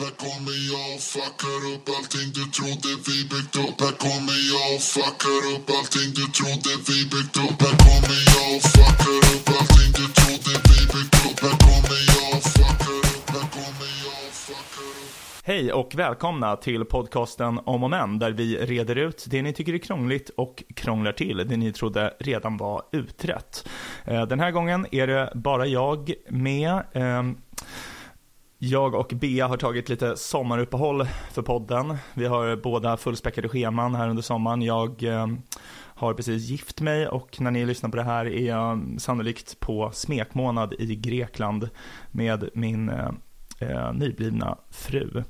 Här kommer jag och fuckar upp allting du trodde vi byggt upp Här kommer jag och fuckar upp allting du trodde vi byggt upp Här kommer jag och fuckar upp allting du trodde vi byggt upp Här kommer jag och fuckar upp, här kommer jag och fuckar upp Hej och välkomna till podcasten Om och Men där vi reder ut det ni tycker är krångligt och krånglar till det ni trodde redan var utrett. Eh, den här gången är det bara jag med. Ehm, jag och Bea har tagit lite sommaruppehåll för podden. Vi har båda fullspäckade scheman här under sommaren. Jag eh, har precis gift mig och när ni lyssnar på det här är jag sannolikt på smekmånad i Grekland med min eh, eh, nyblivna fru.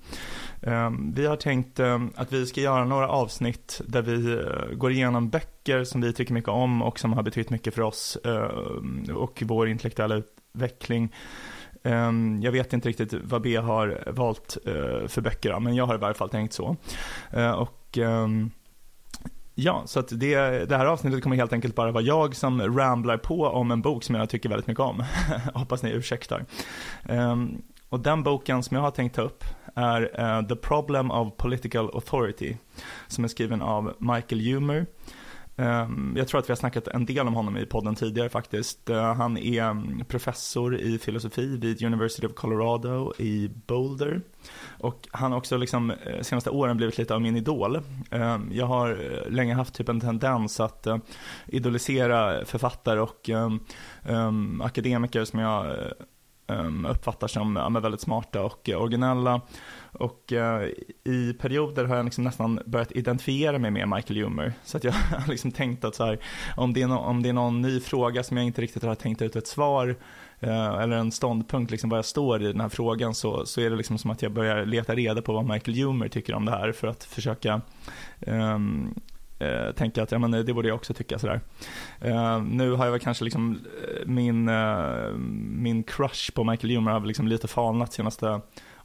Eh, vi har tänkt eh, att vi ska göra några avsnitt där vi eh, går igenom böcker som vi tycker mycket om och som har betytt mycket för oss eh, och vår intellektuella utveckling. Ehm, jag vet inte riktigt vad B har valt eh, för böcker, men jag har i varje fall tänkt så. Eh, och ehm, Ja, så att det, det här avsnittet kommer helt enkelt bara vara jag som ramblar på om en bok som jag tycker väldigt mycket om. Hoppas ni ursäktar. Ehm, och den boken som jag har tänkt ta upp är eh, The Problem of Political Authority, som är skriven av Michael Humer. Ehm, jag tror att vi har snackat en del om honom i podden tidigare faktiskt. Eh, han är mm, professor i filosofi vid University of Colorado i Boulder. Och han har också liksom eh, senaste åren blivit lite av min idol. Ehm, jag har eh, länge haft typ en tendens att idolisera författare och ehm, akademiker som jag Ehm, uppfattar som ja, men väldigt smarta och eh, originella. Och uh, i perioder har jag liksom nästan börjat identifiera mig med Michael Humer. Så att jag har liksom tänkt att så här, om, det är no- om det är någon ny fråga som jag inte riktigt har tänkt ut ett svar uh, eller en ståndpunkt, liksom var jag står i den här frågan, så, så är det liksom som att jag börjar leta reda på vad Michael Humer tycker om det här för att försöka um, eh, tänka att ja, men det borde jag också tycka sådär. Eh, nu har jag väl kanske liksom eh, min, eh, min crush på Michael Humer har väl liksom lite falnat senaste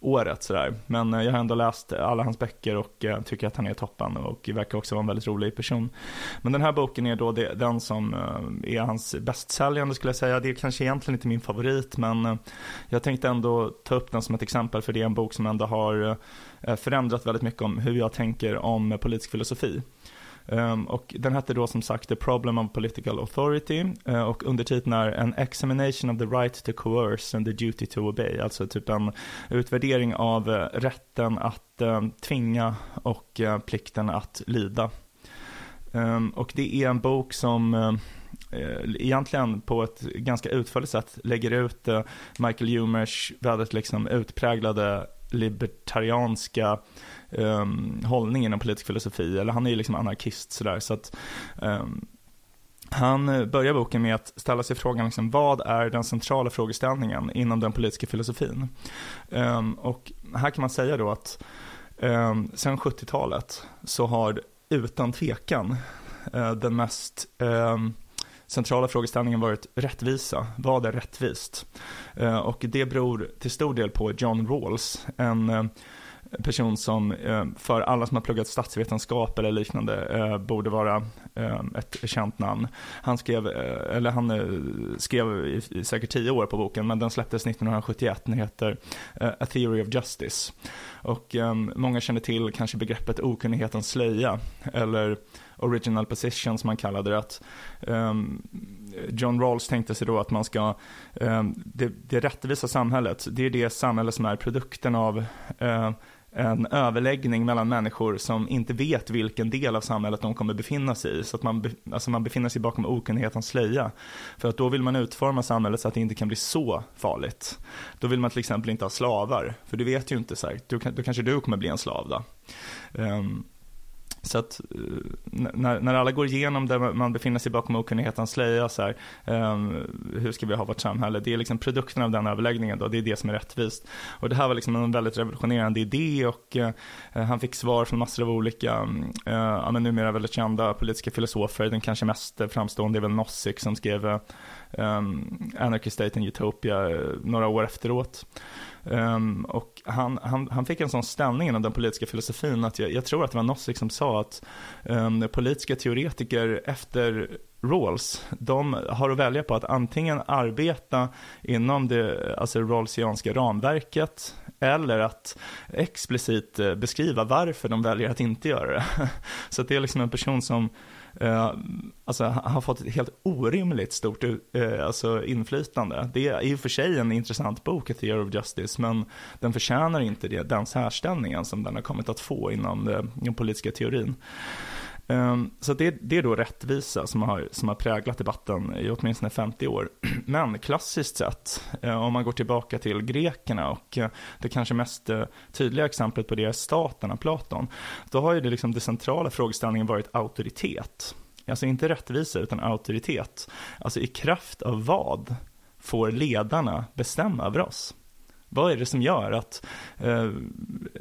året sådär. Men eh, jag har ändå läst alla hans böcker och eh, tycker att han är toppen och verkar också vara en väldigt rolig person. Men den här boken är då det, den som eh, är hans bästsäljande skulle jag säga. Det är kanske egentligen inte min favorit men eh, jag tänkte ändå ta upp den som ett exempel för det är en bok som ändå har eh, förändrat väldigt mycket om hur jag tänker om politisk filosofi. Um, och den hette då som sagt The Problem of Political Authority uh, och undertiteln är An Examination of the Right to Coerce and the Duty to Obey. Alltså typ en utvärdering av uh, rätten att uh, tvinga och uh, plikten att lyda. Um, och det är en bok som uh, egentligen på ett ganska utförligt sätt lägger ut Michael Humers väldigt liksom utpräglade libertarianska ehm, um, hållning inom politisk filosofi, eller han är ju liksom anarkist sådär, så att um, han börjar boken med att ställa sig frågan liksom, vad är den centrala frågeställningen inom den politiska filosofin? Um, och här kan man säga då att um, sen 70-talet så har utan tvekan uh, den mest um, centrala frågeställningen varit rättvisa. Vad är rättvist? Eh, och det beror till stor del på John Rawls, en eh, person som eh, för alla som har pluggat statsvetenskap eller liknande borde vara ett känt namn. Han skrev, eller han skrev i, säkert tio år på boken, men den släpptes 1971. Den heter A Theory of Justice. Och många känner till kanske begreppet okunnighetens slöja, eller original position som man kallade det. Att, um, John Rawls tänkte sig då att man ska, um, det, det rättvisa samhället, det är det samhälle som är produkten av uh, en överläggning mellan människor som inte vet vilken del av samhället de kommer befinna sig i. Så att man, be, alltså man befinner sig bakom okunnighetens slöja. För att då vill man utforma samhället så att det inte kan bli så farligt. Då vill man till exempel inte ha slavar. För du vet ju inte så här, då, då kanske du kommer bli en slav då. Um, så att eh, när, när alla går igenom där man befinner sig bakom okunnighetens slöja, så här, um, hur ska vi ha vårt samhälle? Det är liksom produkten av den överläggningen då, det är det som är rättvist. Och det här var liksom en väldigt revolutionerande idé och uh, han fick svar från massor av olika, uh, ja men numera väldigt kända politiska filosofer. Den kanske mest framstående är väl Nozick som skrev uh, um, Anarchy State and Utopia några år efteråt. Um, och han, han, han fick en sån ställning inom den politiska filosofin att jag, jag tror att det var Nozick som sa att um, politiska teoretiker efter Rawls, de har att välja på att antingen arbeta inom det alltså Rawlsianska ramverket eller att explicit eh, beskriva varför de väljer att inte göra det. Så det är liksom en person som Eh, alltså, har fått ett helt orimligt stort uh, alltså, inflytande. Det är i och för sig en intressant bok, A Theory of Justice, men den förtjänar inte det, den särställningen som den har kommit att få inom eh, den politiska teorin. Ehm, så det, det, är då rättvisa som har, som har präglat debatten i åtminstone 50 år. Men klassiskt sett, eh, om man går tillbaka till grekerna och eh, det kanske mest eh, tydliga exemplet på det är staten av Platon, då har ju det, liksom, det centrala frågeställningen varit auktoritet. Alltså inte rättvisa utan auktoritet. Alltså i kraft av vad får ledarna bestämma över oss? Vad är det som gör att, eh,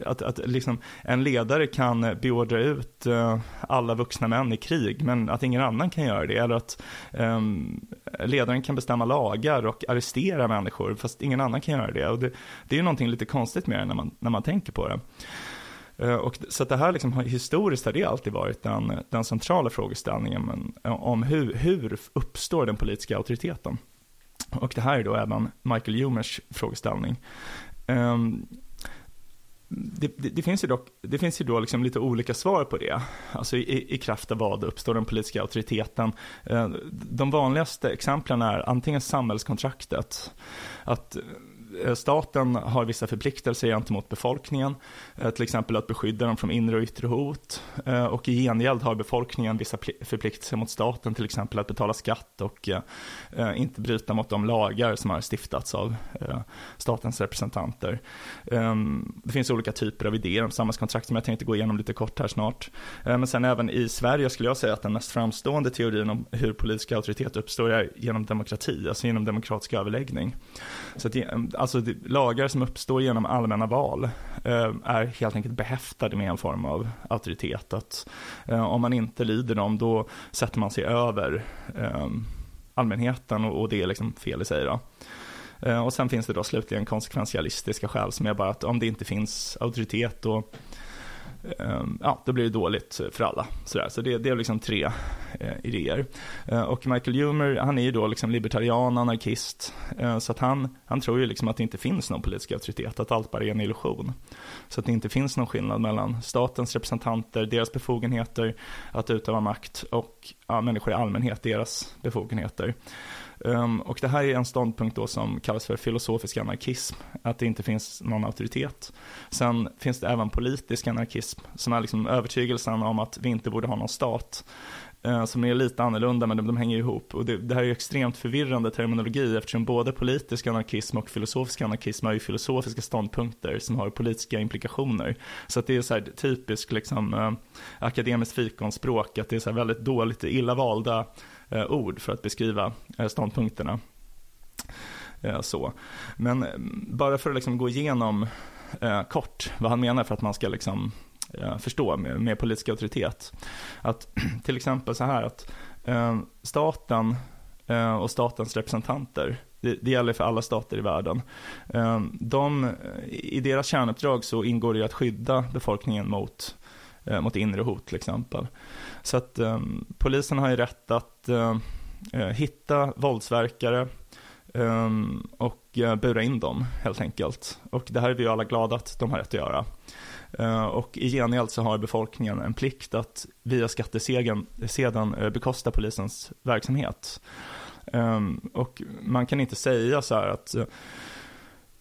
att, att liksom en ledare kan beordra ut eh, alla vuxna män i krig, men att ingen annan kan göra det? Eller att eh, ledaren kan bestämma lagar och arrestera människor, fast ingen annan kan göra det? Och det, det är ju någonting lite konstigt med det när man, när man tänker på det. Och, så att det här liksom, historiskt har det alltid varit den, den centrala frågeställningen men, om hur, hur uppstår den politiska auktoriteten. Och det här är då även Michael Humers frågeställning. Um, det, det, det, finns ju dock, det finns ju då liksom lite olika svar på det. Alltså i, i kraft av vad uppstår den politiska auktoriteten. Ehm, de vanligaste exemplen är antingen samhällskontraktet. Att Eh, staten har vissa förpliktelser gentemot befolkningen, eh, till exempel att beskydda dem från inre och yttre hot. Eh, och i gengäld har befolkningen vissa förpliktelser mot staten, till exempel att betala skatt och inte bryta mot de lagar som har stiftats av statens representanter. Ehm, det finns olika typer av idéer om samhällskontrakt som jag tänkte gå igenom lite kort här snart. Men sen även i Sverige skulle jag säga att den mest framstående teorin om hur politisk auktoritet uppstår är genom demokrati, alltså genom demokratisk överläggning. Så att, alltså lagar som uppstår genom allmänna val eh, är helt enkelt behäftade med en form av auktoritet. Att eh, om man inte lyder dem då sätter man sig över eh, allmänheten och, och, det är liksom fel i sig. Då. Eh, och sen finns det då slutligen konsekventialistiska skäl som är bara att om det inte finns auktoritet då Ehm, ja, då blir det dåligt för alla. Sådär. Så det, det är liksom tre eh, idéer. Eh, och Michael Humer, han är ju då liksom libertarian, anarkist. Eh, så att han, han tror ju liksom att det inte finns någon politisk auktoritet, att allt bara är en illusion. Så att det inte finns någon skillnad mellan statens representanter, deras befogenheter att utöva makt och ja, människor i allmänhet, deras befogenheter. Um, och det här är en ståndpunkt då som kallas för filosofisk anarkism, att det inte finns någon auktoritet. Sen finns det även politisk anarkism, som är liksom övertygelsen om att vi inte borde ha någon stat. Uh, som är lite annorlunda, men de, de hänger ihop. Och det, det, här är ju extremt förvirrande terminologi, eftersom både politisk anarkism och filosofisk anarkism är ju filosofiska ståndpunkter som har politiska implikationer. Så att det är så här typiskt liksom, uh, akademiskt fikonspråk, att det är så här väldigt dåligt, illa valda Eh, ord för att beskriva eh, ståndpunkterna. Eh, så. Men mm, bara för att liksom gå igenom kort vad han menar för att man ska liksom förstå med, med politisk auktoritet. Att till exempel så här att staten och statens representanter, det, det, gäller för alla stater i världen. De, I deras kärnuppdrag så ingår det att skydda befolkningen mot, Eh, mot inre hot till exempel. Så att eh, polisen har ju rätt att eh, eh, hitta våldsverkare ehm, och bura in dem helt enkelt. Och det här är vi ju alla glada att de har rätt att göra. Och i gengäld så har befolkningen en plikt att via skattesedeln bekosta polisens verksamhet. Ehm, och man kan inte säga så här att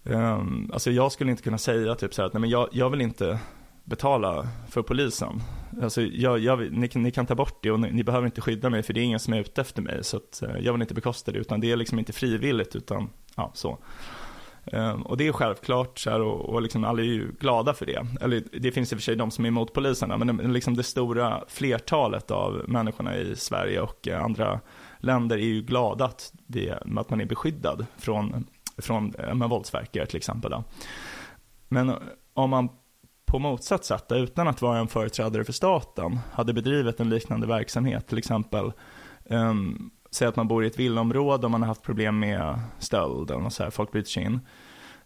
Um, alltså jag skulle inte kunna säga typ så här att nej men jag, jag vill inte betala för polisen. Alltså, jag, jag, ni, ni, kan ta bort det och ni, ni, behöver inte skydda mig för det är ingen som är ute efter mig. Så att, eh, jag vill inte bekosta det utan det är liksom inte frivilligt utan ja, så. Um, och det är självklart så här, och, och liksom alla är ju glada för det. Eller det finns i och för sig de som är emot poliserna men liksom det stora flertalet av människorna i Sverige och eh, andra länder är ju glada att, det, att man är beskyddad från, från eh, med våldsverkare till exempel. Då. Men om man på motsatt sätt, utan att vara en företrädare för staten, hade bedrivit en liknande verksamhet, till exempel um, säg att man bor i ett villaområde och man har haft problem med stöld eller så här, folk bryter sig in.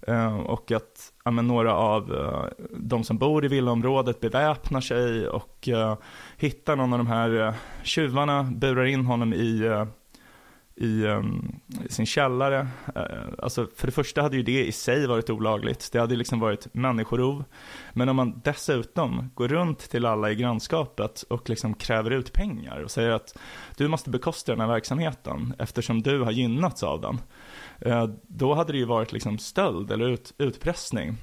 Eh, och att ja, men några av uh, de som bor i villaområdet beväpnar sig och uh, hittar någon av de här uh, tjuvarna, burar in honom i, i, um, i, sin källare. Eh, alltså för det första hade ju det i sig varit olagligt, det hade liksom varit människorov. Men om man dessutom går runt till alla i grannskapet och liksom kräver ut pengar och säger att du måste bekosta den här verksamheten eftersom du har gynnats av den Uh, då hade det ju varit liksom stöld eller ut, utpressning.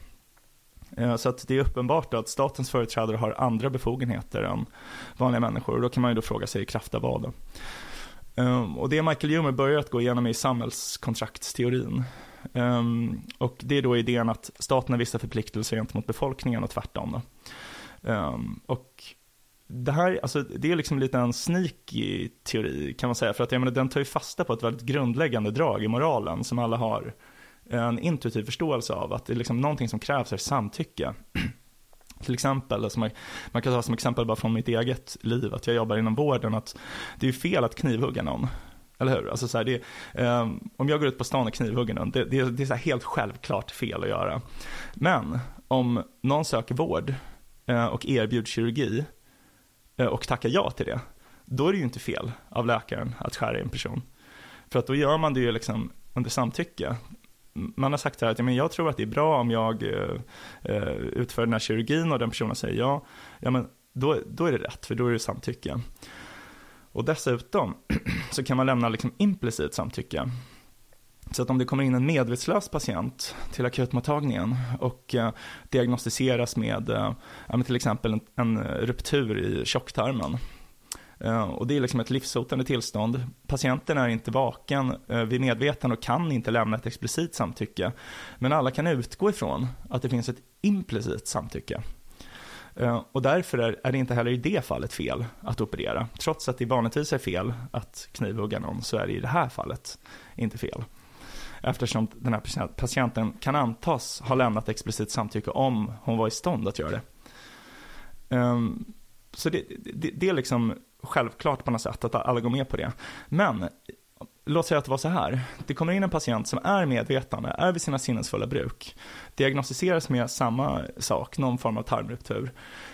Eh, så att det är uppenbart att statens företrädare har andra befogenheter än vanliga människor. Och då kan man ju då fråga sig i kraft av vad. Um, och det Michael Humer börjar att gå igenom är samhällskontraktsteorin. Ehm, och det är då idén att staten har vissa förpliktelser gentemot befolkningen och tvärtom. Då. Ehm, och det här, alltså det är liksom lite en sneaky teori kan man säga, för att jag menar, den tar ju fasta på ett väldigt grundläggande drag i moralen som alla har en intuitiv förståelse av, att det är liksom någonting som krävs är samtycke. Till exempel, alltså man, man, kan ta som exempel bara från mitt eget liv, att jag jobbar inom vården, att det är fel att knivhugga någon. Eller hur? Alltså så här, det, um, om jag går ut på stan och knivhugger någon, det, det, det är så helt självklart fel att göra. Men om någon söker vård uh, och erbjuds kirurgi, uh, och tackar ja till det, då är det ju inte fel av läkaren att skära i en person. För att då gör man det ju liksom under samtycke. Man har sagt här att ja, men jag tror att det är bra om jag eh, eh, utför den här kirurgin och den personen säger ja, ja men då, då är det rätt, för då är det samtycke. Och dessutom så kan man lämna liksom implicit samtycke. Så att om det kommer in en medvetslös patient till akutmottagningen och eh, diagnostiseras med eh, till exempel en, en ruptur i tjocktarmen. Eh, och det är liksom ett livshotande tillstånd. Patienten är inte vaken eh, vid medvetande och kan inte lämna ett explicit samtycke. Men alla kan utgå ifrån att det finns ett implicit samtycke. Eh, och därför är, det inte heller i det fallet fel att operera. Trots att det vanligtvis är fel att knivhugga någon så är det i det här fallet inte fel eftersom den här patienten kan antas ha lämnat explicit samtycke om hon var i stånd att göra det. Ehm, så det, det, det, är liksom självklart på något sätt att alla går med på det. Men låt säga att det var så här. Det kommer in en patient som är medvetande, är vid sina sinnesfulla bruk, diagnostiseras med samma sak, någon form av tarmruptur,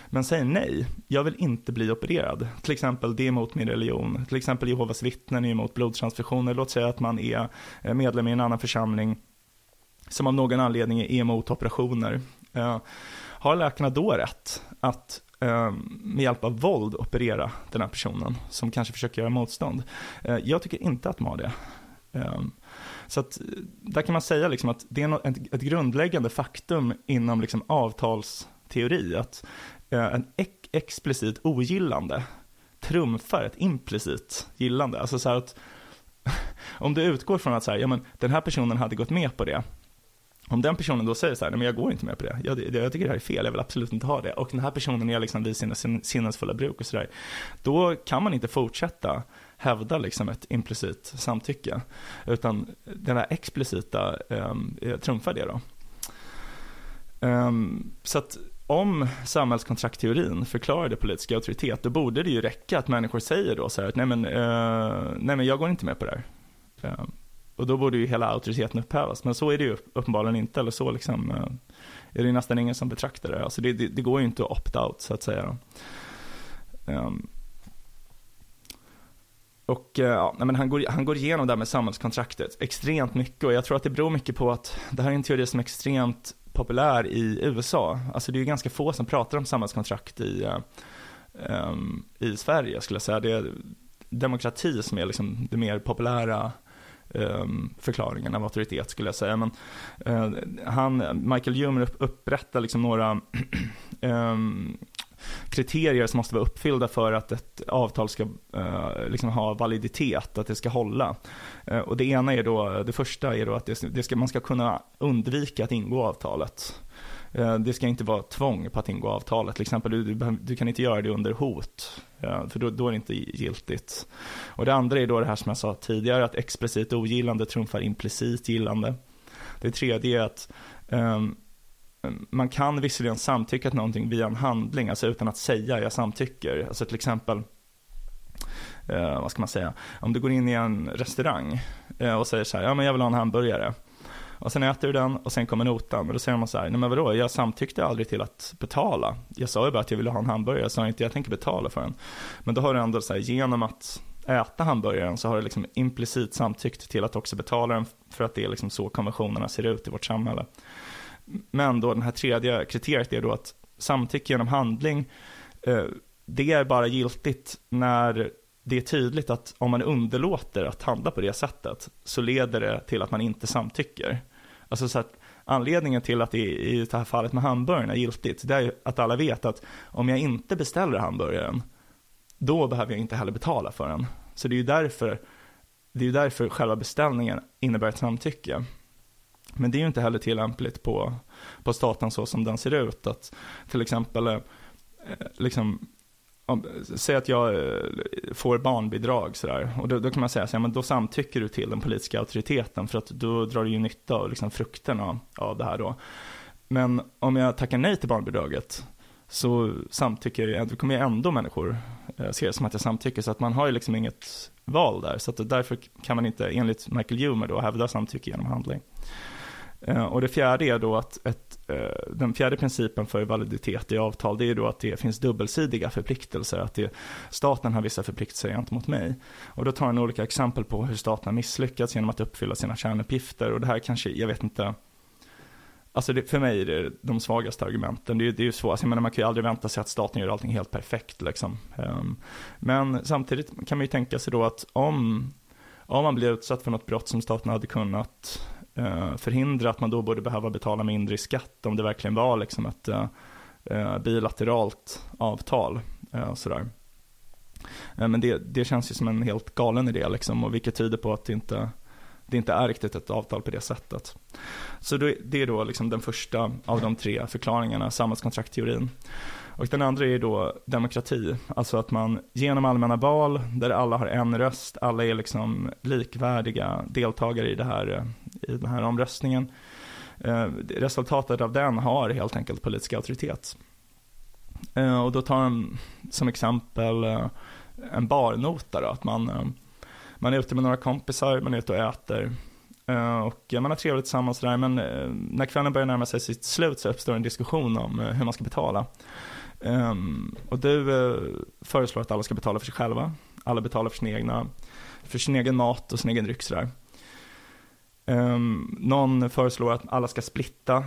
men säger nej, jag vill inte bli opererad. Till exempel det är emot min religion, till exempel Jehovas vittnen är emot blodtransfusioner, låt säga att man är eh, medlem i en annan församling som av någon anledning är emot operationer. Eh, har läkarna då rätt att Eh, med hjälp av våld operera den här personen som kanske försöker göra motstånd? Eh, jag tycker inte att de har det. Eh, så att, där kan man säga liksom att det är ett, grundläggande faktum inom liksom avtalsteori, att en ex explicit ogillande trumfar ett implicit gillande. Alltså så här att om du utgår från att så här, ja, men den här personen hade gått med på det. Om den personen då säger så här, nej men jag går inte med på det. Jag, jag tycker det här är fel, jag vill absolut inte ha det. Och den här personen är liksom vid sina sinnesfulla bruk och sådär. Då kan man inte fortsätta hävda liksom ett implicit samtycke. Utan den här explicita um, trumfar det då. Um, så att om samhällskontrakteorin förklarade politisk auktoritet, då borde det ju räcka att människor säger då så här att nej men, uh, nej men jag går inte med på det här. Um, och då borde ju hela auktoriteten upphävas, men så är det ju uppenbarligen inte, eller så liksom eh, är det nästan ingen som betraktar det. Alltså det, det, det går ju inte att opt-out så att säga. Um, och eh, ja, men han, går, han går igenom det här med samhällskontraktet extremt mycket och jag tror att det beror mycket på att det här är en teori som är extremt populär i USA. Alltså det är ju ganska få som pratar om samhällskontrakt i, um, i Sverige skulle jag säga. Det är demokrati som är liksom det mer populära Ehm, förklaringen av auktoritet skulle jag säga. Men eh, han, Michael Humer upprättar liksom några ehm, kriterier som måste vara uppfyllda för att ett avtal ska eh, liksom ha validitet, att det ska hålla. Eh, och det ena är då, det första är då att det, det ska, man ska kunna undvika att ingå avtalet. Eh, det ska inte vara tvång på att ingå avtalet. Till exempel, du, du, du kan inte göra det under hot, Eh, för då, då, är det inte giltigt. Och det andra är då det här som jag sa tidigare, att explicit ogillande trumfar implicit gillande. Det tredje är att um, man kan visserligen samtycka till någonting via en handling, alltså utan att säga jag samtycker. Alltså till exempel, uh, vad ska man säga, om du går in i en restaurang uh, och säger så här, ja men jag vill ha en hamburgare. Och sen äter du den och sen kommer notan. Och då säger man så här, nej men vadå, jag samtyckte aldrig till att betala. Jag sa ju bara att jag ville ha en hamburgare, jag sa inte jag tänker betala för den. Men då har du ändå så här, genom att äta hamburgaren så har du liksom implicit samtyckt till att också betala den för att det är liksom så konventionerna ser ut i vårt samhälle. Men då den här tredje kriteriet är då att samtycke genom handling, eh, det är bara giltigt när det är tydligt att om man underlåter att handla på det sättet så leder det till att man inte samtycker. Alltså så att anledningen till att det i det här fallet med hamburgaren är giltigt, det är att alla vet att om jag inte beställer hamburgaren, då behöver jag inte heller betala för den. Så det är ju därför, det är därför själva beställningen innebär ett samtycke. Men det är ju inte heller tillämpligt på, på staten så som den ser ut. Att till exempel, eh, liksom, om, säg att jag eh, får barnbidrag sådär, och då, då, kan man säga så här, men då samtycker du till den politiska auktoriteten för att då drar du ju nytta av liksom frukterna av det här då. Men om jag tackar nej till barnbidraget så samtycker jag, då kommer ju ändå människor eh, se det som att jag samtycker, så att man har ju liksom inget val där. Så att därför kan man inte, enligt Michael Humer då, hävda samtycke genom handling. Eh, och det fjärde är då att ett, eh, den fjärde principen för validitet i avtal, det är då att det finns dubbelsidiga förpliktelser, att det, staten har vissa förpliktelser gentemot mig. Och då tar han olika exempel på hur staten har misslyckats genom att uppfylla sina kärnuppgifter. Och det här kanske, jag vet inte, Alltså det, för mig är det de svagaste argumenten. Det, det är ju svårt, alltså jag menar, man kan ju aldrig vänta sig att staten gör allting helt perfekt. Liksom. Ehm, men samtidigt kan man ju tänka sig då att om, om man blir utsatt för något brott som staten hade kunnat Eh, förhindra, att man då borde behöva betala mindre i skatt om det verkligen var liksom ett uh, bilateralt avtal. Uh, sådär. men det, det känns ju som en helt galen idé, liksom, och vilket tyder på att det inte det inte är riktigt ett avtal på det sättet. Så det är då liksom den första av de tre förklaringarna, samhällskontraktteorin. Och den andra är då demokrati, alltså att man genom allmänna val där alla har en röst, alla är liksom likvärdiga deltagare i, det här, i den här omröstningen. Eh, resultatet av den har helt enkelt politisk auktoritet. Eh, och då tar de som exempel eh, en barnota då, att man eh, man är ute med några kompisar, man är ute och äter. Eh, och man har trevligt tillsammans där, men eh, när kvällen börjar närma sig sitt slut så uppstår en diskussion om hur man ska betala. Um, och du eh, föreslår att alla ska betala för sig själva. Alla betalar för sin, egna, för sin egen mat och sin egen dryck sådär. Um, någon föreslår att alla ska splitta.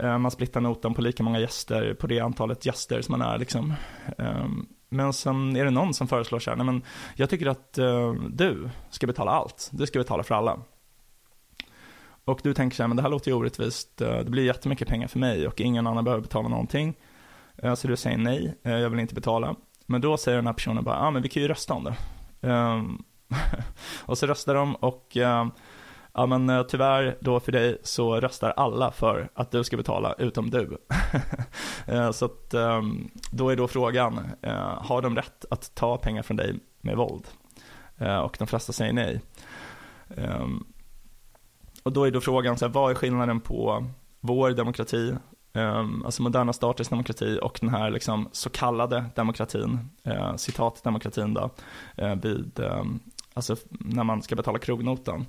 Ehm, man splittar notan på lika många gäster, på det antalet gäster som man är liksom. Um, men sen är det någon som föreslår så här, nej men jag tycker att uh, du ska betala allt. Du ska betala för alla. Och du tänker så här, men det här låter ju orättvist. Eh, det blir jättemycket pengar för mig och ingen annan behöver betala någonting. Eh, så du säger nej, eh, jag vill inte betala. Men då säger den här personen bara, ja ah, men vi kan ju rösta om det. Ehm, och så röstar de och ehm, Ja men eh, tyvärr då för dig så röstar alla för att du ska betala utom du. Så att ehm, då är då frågan, har de rätt att ta pengar från dig med våld? Och de flesta säger nej. Och då är då frågan, så här, vad är skillnaden på vår demokrati, Ehm, alltså moderna staters demokrati och den här liksom så kallade demokratin, eh, citat demokratin då, eh, vid, ehm, alltså när man ska betala krognotan.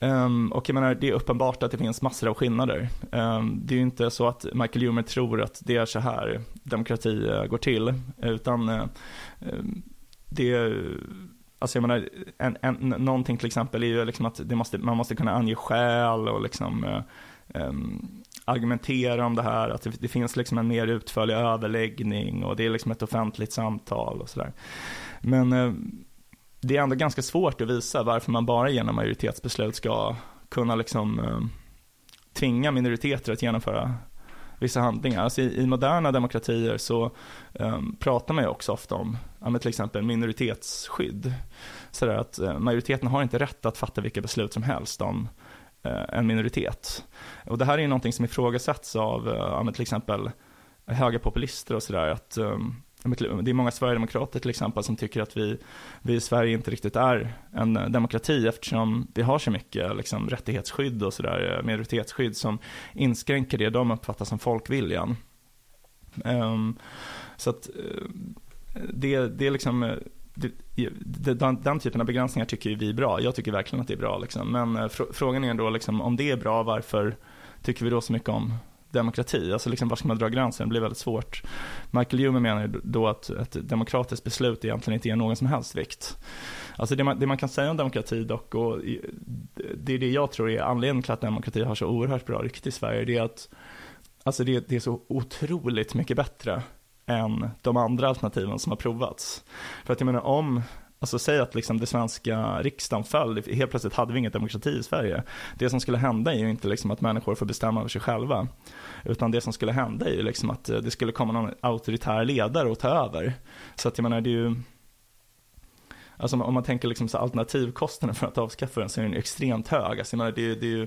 Um, och jag menar, det är uppenbart att det finns massor av skillnader. Um, det är ju inte så att Michael Humer tror att det är så här demokrati uh, går till, utan uh, det är, alltså jag menar, en, en, någonting till exempel är ju liksom att det måste, man måste kunna ange skäl och liksom uh, um, argumentera om det här, att det, det, finns liksom en mer utförlig överläggning och det är liksom ett offentligt samtal och sådär. Men eh, det är ändå ganska svårt att visa varför man bara genom majoritetsbeslut ska kunna liksom eh, tvinga minoriteter att genomföra vissa handlingar. Alltså i, i moderna demokratier så um, pratar man ju också ofta om ja, till exempel minoritetsskydd. Så att uh, majoriteten har inte rätt att fatta vilka beslut som helst om Eh, en minoritet. Och det här är ju någonting som ifrågasätts av eh, ja, till exempel högerpopulister och sådär. Att eh, det är många sverigedemokrater till exempel som tycker att vi, vi i Sverige inte riktigt är en demokrati eftersom vi har så mycket liksom, rättighetsskydd och sådär, minoritetsskydd som inskränker det de uppfattar som folkviljan. Um, så att det, det är liksom den, den, typen av begränsningar tycker vi är bra. Jag tycker verkligen att det är bra. Liksom. Men eh, fr frågan är då liksom, om det är bra, varför tycker vi då så mycket om demokrati? Alltså liksom, var ska man dra gränsen? Det blir väldigt svårt. Michael Humer menar då att ett demokratiskt beslut egentligen inte ger någon som helst vikt. Alltså det man, det man kan säga om demokrati dock, och det är det jag tror är anledningen till att demokrati har så oerhört bra rykte i Sverige, det är att alltså det, det är så otroligt mycket bättre än de andra alternativen som har provats. För att jag menar om Alltså säg att liksom det svenska riksdagen föll, helt plötsligt hade vi inget demokrati i Sverige. Det som skulle hända är ju inte liksom att människor får bestämma över sig själva. Utan det som skulle hända är ju liksom att eh, det skulle komma någon auktoritär ledare och ta över. Så att jag menar det är ju, alltså om man tänker liksom så alternativkostnaden för att avskaffa den så är den extremt hög. Alltså menar det är, det är ju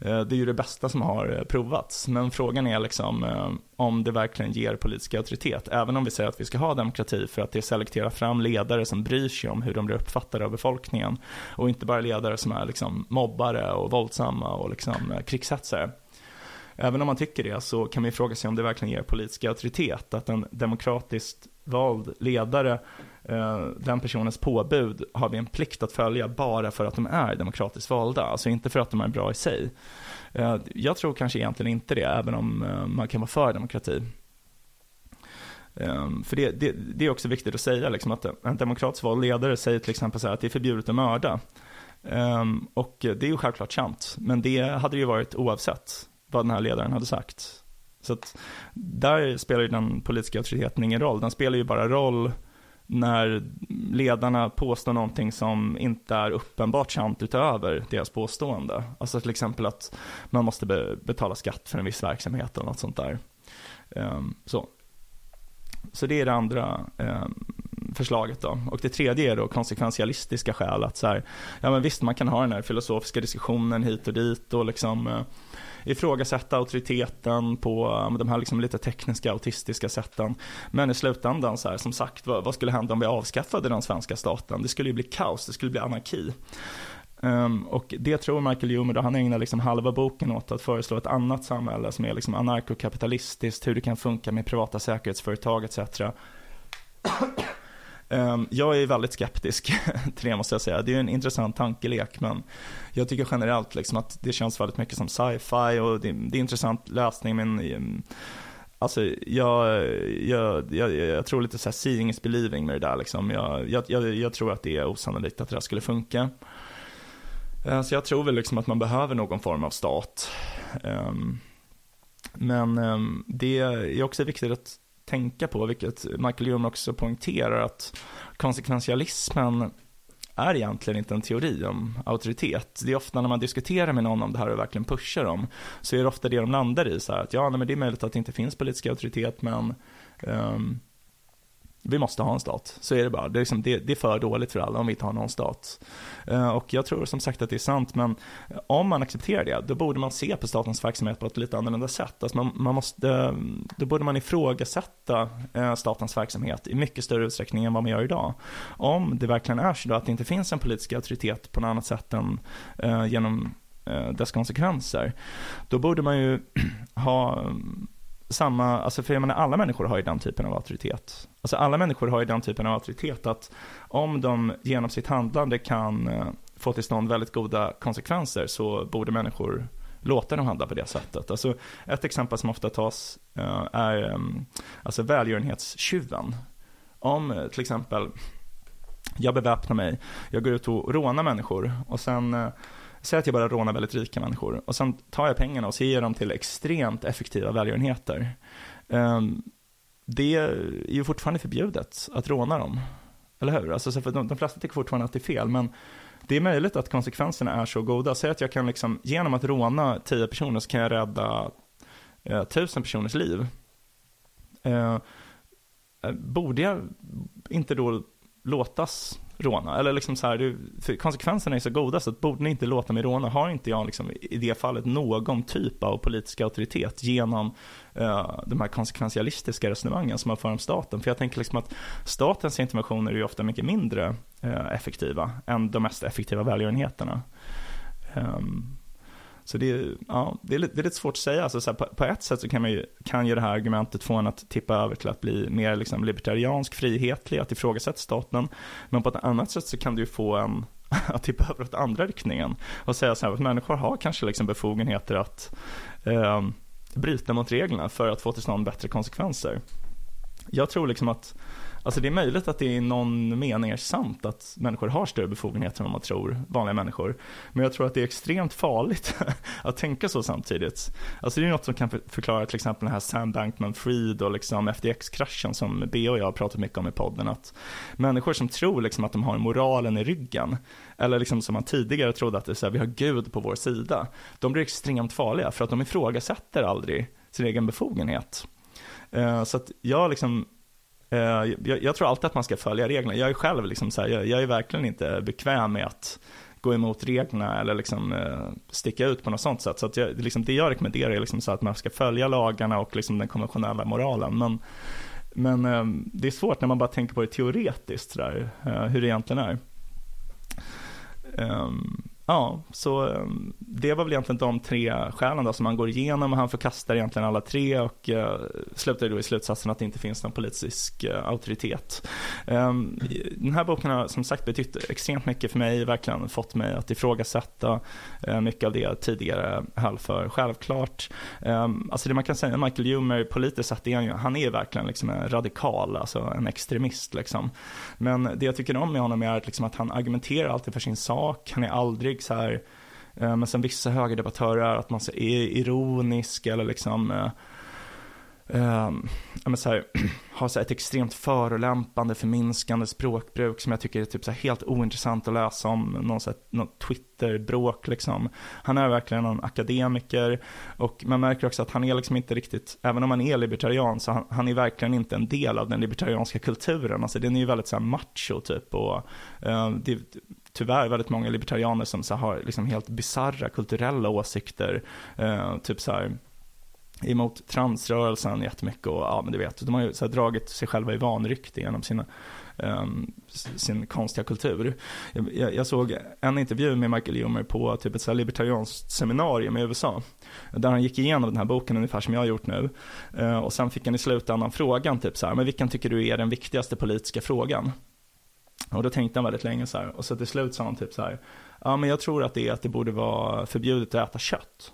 eh, det är ju det bästa som har eh, provats. Men frågan är liksom eh, om det verkligen ger politisk auktoritet. Även om vi säger att vi ska ha demokrati för att det selekterar fram ledare som bryr sig om hur de blir uppfattade av befolkningen. Och inte bara ledare som är liksom mobbare och våldsamma och liksom krigshetsare. Även om man tycker det så kan man ju fråga sig om det verkligen ger politisk auktoritet. Att en demokratiskt vald ledare Eh, den personens påbud har vi en plikt att följa bara för att de är demokratiskt valda, alltså inte för att de är bra i sig. Eh, jag tror kanske egentligen inte det, även om eh, man kan vara för demokrati. För det, det, det är också viktigt att säga liksom, att en demokratiskt vald ledare säger till exempel så här, att det är förbjudet att mörda. Och det är ju självklart sant, men det hade ju varit oavsett vad den här ledaren hade sagt. Så att där spelar ju den politiska auktoriteten ingen roll, den spelar ju bara roll när ledarna påstår någonting som inte är uppenbart sant utöver deras påstående. Alltså till exempel att man måste be betala skatt för en viss verksamhet eller något sånt där. Um, så. så det är det andra um, förslaget då. Och det tredje är då konsekventialistiska skäl. Att så här, ja men visst man kan ha den här filosofiska diskussionen hit och dit och liksom uh, ifrågasätta auktoriteten på de här liksom lite tekniska autistiska sätten. Men i slutändan, så här, som sagt, vad, vad skulle hända om vi avskaffade den svenska staten? Det skulle ju bli kaos, det skulle bli anarki. Um, och det tror Michael Humer, då han ägnar liksom halva boken åt att föreslå ett annat samhälle som är liksom anarkokapitalistiskt, hur det kan funka med privata säkerhetsföretag etc. Ehm, jag är väldigt skeptisk till det måste jag säga. Det är en intressant tankelek men jag tycker generellt liksom att det känns väldigt mycket som sci-fi och det, det är intressant läsning men ehm, Alltså jag, jag, jag, jag, tror lite så här seeing is believing med det där liksom. Jag, jag, jag, tror att det är osannolikt att det där skulle funka. Ehm, så jag tror väl liksom att man behöver någon form av stat. Men det är också viktigt att tänka på, vilket Michael Hume också poängterar, att konsekventialismen är egentligen inte en teori om auktoritet. Det är ofta när man diskuterar med någon om det här och verkligen pushar dem, så är det ofta det de landar i, så här, att ja, nej, men det är möjligt att det inte finns politisk auktoritet, men um, vi måste ha en stat. Så är det bara. Det är, liksom, det, det är för dåligt för alla om vi inte har någon stat. Eh, och jag tror som sagt att det är sant, men om man accepterar det, då borde man se på statens verksamhet på ett lite annorlunda sätt. Alltså man, man måste, eh, då borde man ifrågasätta eh, statens verksamhet i mycket större utsträckning än vad man gör idag. Om det verkligen är så att det inte finns en politisk auktoritet på något annat sätt än genom dess konsekvenser, då borde man ju ha mm, samma, alltså för jag menar alla människor har ju den typen av auktoritet. Alltså alla människor har ju den typen av auktoritet att om de genom sitt handlande kan eh, få till stånd väldigt goda konsekvenser så borde människor låta dem handla på det sättet. Alltså ett exempel som ofta tas eh, är eh, alltså välgörenhetstjuven. Om till exempel jag beväpnar mig, jag går ut och rånar människor och sen Säg att jag bara rånar väldigt rika människor och sen tar jag pengarna och så ger dem till extremt effektiva välgörenheter. Ehm, det är ju fortfarande förbjudet att råna dem. Eller hur? Alltså, för de, de flesta tycker fortfarande att det är fel, men det är möjligt att konsekvenserna är så goda. Säg att jag kan liksom, genom att råna tio personer så kan jag rädda eh, tusen personers liv. Eh, borde jag inte då låtas råna. Eller liksom så här, för konsekvenserna är så goda så att borde ni inte låta mig råna har inte jag liksom, i det fallet någon typ av politisk auktoritet genom uh, de här konsekventialistiska resonemangen som man för om staten. För jag tänker liksom att statens interventioner är ju ofta mycket mindre uh, effektiva än de mest effektiva välgörenheterna. Um, så det, är, ja, det, är, lite, det är lite svårt att säga. Alltså, så här, på, på, ett sätt så kan, man ju, kan ju det här argumentet få en att tippa över till att bli mer liksom, libertariansk, frihetlig, att ifrågasätta staten. Men på ett annat sätt så kan det ju få en att tippa över åt andra riktningen och säga så här att människor har kanske liksom befogenheter att eh, bryta mot reglerna för att få till stånd bättre konsekvenser. Jag tror liksom att Alltså det är möjligt att det i någon mening är sant att människor har större befogenheter än vad man tror, vanliga människor. Men jag tror att det är extremt farligt att tänka så samtidigt. Alltså det är något som kan förklara till exempel den här Sam Bankman-Fried och liksom FTX-kraschen som B och jag har pratat mycket om i podden. Att människor som tror liksom att de har moralen i ryggen, eller liksom som man tidigare trodde att det är så här, vi har Gud på vår sida, de blir extremt farliga för att de ifrågasätter aldrig sin egen befogenhet. Eh, så att jag liksom Eh, jag, jag, tror alltid att man ska följa reglerna. Jag är själv liksom så här, jag, jag, är verkligen inte bekväm med att gå emot reglerna eller liksom, eh, sticka ut på något sånt sätt. Så att jag, liksom, det jag rekommenderar är liksom så att man ska följa lagarna och liksom den konventionella moralen. Men, men eh, det är svårt när man bara tänker på det teoretiskt, där, hur det egentligen är. Um, Ja, så ehm, det var väl egentligen de tre skälen då som han går igenom och han förkastar egentligen alla tre och uh, slutar då i slutsatsen att det inte finns någon politisk uh, auktoritet. Um, den här boken har som sagt betytt extremt mycket för mig, verkligen fått mig att ifrågasätta uh, mycket av det jag tidigare höll för självklart. Um, alltså det man kan säga om Michael Humer politiskt sett, är han, han är verkligen liksom en radikal, alltså en extremist liksom. Men det jag tycker om med honom är att, liksom att han argumenterar alltid för sin sak, han är aldrig aldrig så här, eh, men sen vissa högerdebattörer att man är ironisk eller liksom eh, eh, så här, har så här ett extremt förolämpande, förminskande språkbruk som jag tycker är typ så helt ointressant att läsa om, någon så här, något Twitter-bråk liksom. Han är verkligen en akademiker och man märker också att han är liksom inte riktigt, även om han är libertarian, så han, han är verkligen inte en del av den libertarianska kulturen. Alltså den är ju väldigt så här macho typ och uh, det, tyvärr väldigt många libertarianer som så har liksom helt bizarra kulturella åsikter. Eh, typ så här emot transrörelsen jättemycket och ja men du vet, de har ju så dragit sig själva i vanrykte genom sina, um, sin konstiga kultur. Jag, jag, såg en intervju med Michael Humer på typ ett så libertarianskt seminarium i USA. Där han gick igenom den här boken ungefär som jag har gjort nu. Uh, och sen fick han i slutändan frågan typ så här, men vilken tycker du är den viktigaste politiska frågan? Och då tänkte han väldigt länge så här. Och så till slut sa han typ så här. Ja men jag tror att det är att det borde vara förbjudet att äta kött.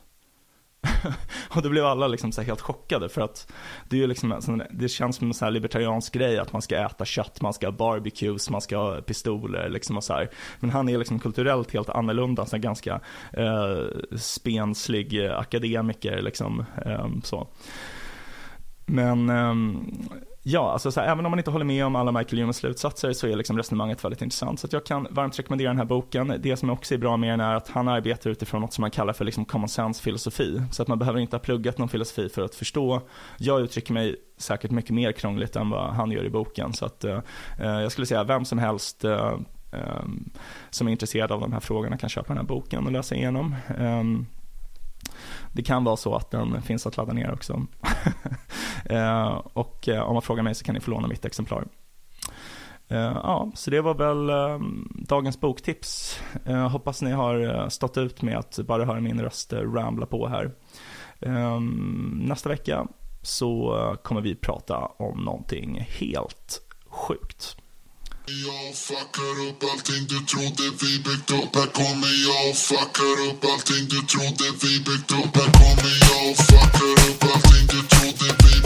och då blev alla liksom så helt chockade för att det, är ju liksom, det känns som en så här libertariansk grej att man ska äta kött, man ska ha barbecues, man ska ha pistoler liksom och så här. Men han är liksom kulturellt helt annorlunda, så ganska eh, spenslig eh, akademiker liksom eh, så. Men eh, Ja, alltså så här, även om man inte håller med om alla Michael Humans slutsatser så är liksom resonemanget väldigt intressant. Så jag kan varmt rekommendera den här boken. Det som också är bra med den är att han arbetar utifrån något som man kallar för liksom common sense filosofi. Så att man behöver inte ha pluggat någon filosofi för att förstå. Jag uttrycker mig säkert mycket mer krångligt än vad han gör i boken. Så att eh, jag skulle säga vem som helst eh, eh som är intresserad av de här frågorna kan köpa den här boken och läsa igenom. Ehm, det kan vara så att den finns att ladda ner också. Eh, och eh, om man frågar mig så kan ni få låna mitt exemplar. Eh, ja, så det var väl ehm, dagens boktips. hoppas ni har stått ut med att bara höra min röst ramla på här. Ehm, nästa vecka så kommer vi prata om någonting helt sjukt. Jag fuckar upp allting du trodde vi byggt upp Här kommer jag och fuckar upp allting du trodde vi byggt upp Här kommer jag och fuckar upp allting du trodde